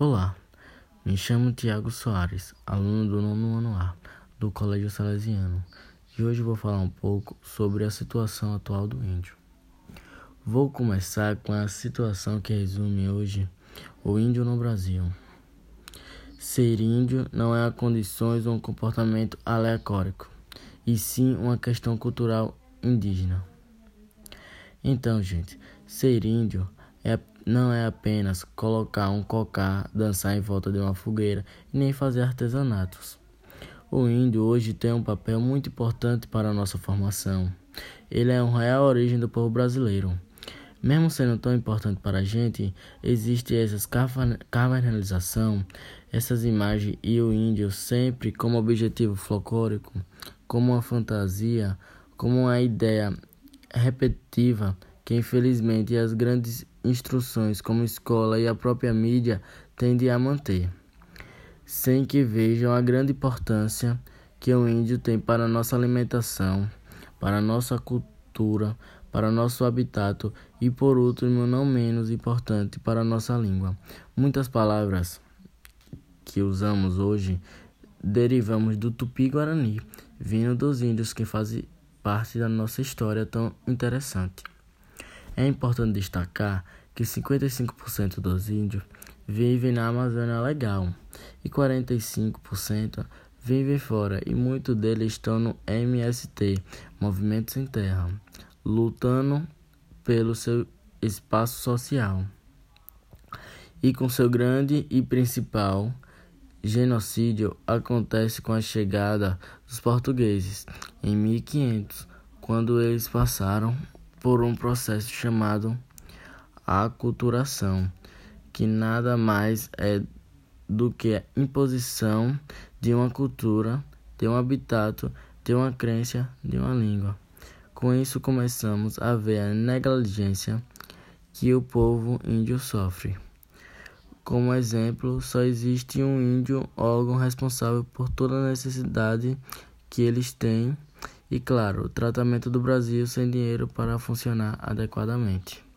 Olá, me chamo Tiago Soares, aluno do nono ano A do Colégio Salesiano, e hoje vou falar um pouco sobre a situação atual do índio. Vou começar com a situação que resume hoje o índio no Brasil. Ser índio não é a condições ou um comportamento aleatórico, e sim uma questão cultural indígena. Então, gente, ser índio é não é apenas colocar um cocar, dançar em volta de uma fogueira e nem fazer artesanatos. O índio hoje tem um papel muito importante para a nossa formação. Ele é uma real origem do povo brasileiro. Mesmo sendo tão importante para a gente, existe essa cavernalização, essas imagens e o índio sempre como objetivo folclórico, como uma fantasia, como uma ideia repetitiva que infelizmente as grandes instruções como escola e a própria mídia tendem a manter, sem que vejam a grande importância que o índio tem para a nossa alimentação, para a nossa cultura, para nosso habitat e, por último, não menos importante, para nossa língua. Muitas palavras que usamos hoje derivamos do tupi-guarani, vindo dos índios que fazem parte da nossa história tão interessante. É importante destacar que 55% dos índios vivem na Amazônia Legal e 45% vivem fora e muitos deles estão no MST, Movimento Sem Terra, lutando pelo seu espaço social. E com seu grande e principal genocídio acontece com a chegada dos portugueses em 1500, quando eles passaram por um processo chamado aculturação, que nada mais é do que a imposição de uma cultura, de um habitat, de uma crença, de uma língua. Com isso começamos a ver a negligência que o povo índio sofre. Como exemplo, só existe um índio órgão responsável por toda a necessidade que eles têm e, claro, o tratamento do Brasil sem dinheiro para funcionar adequadamente.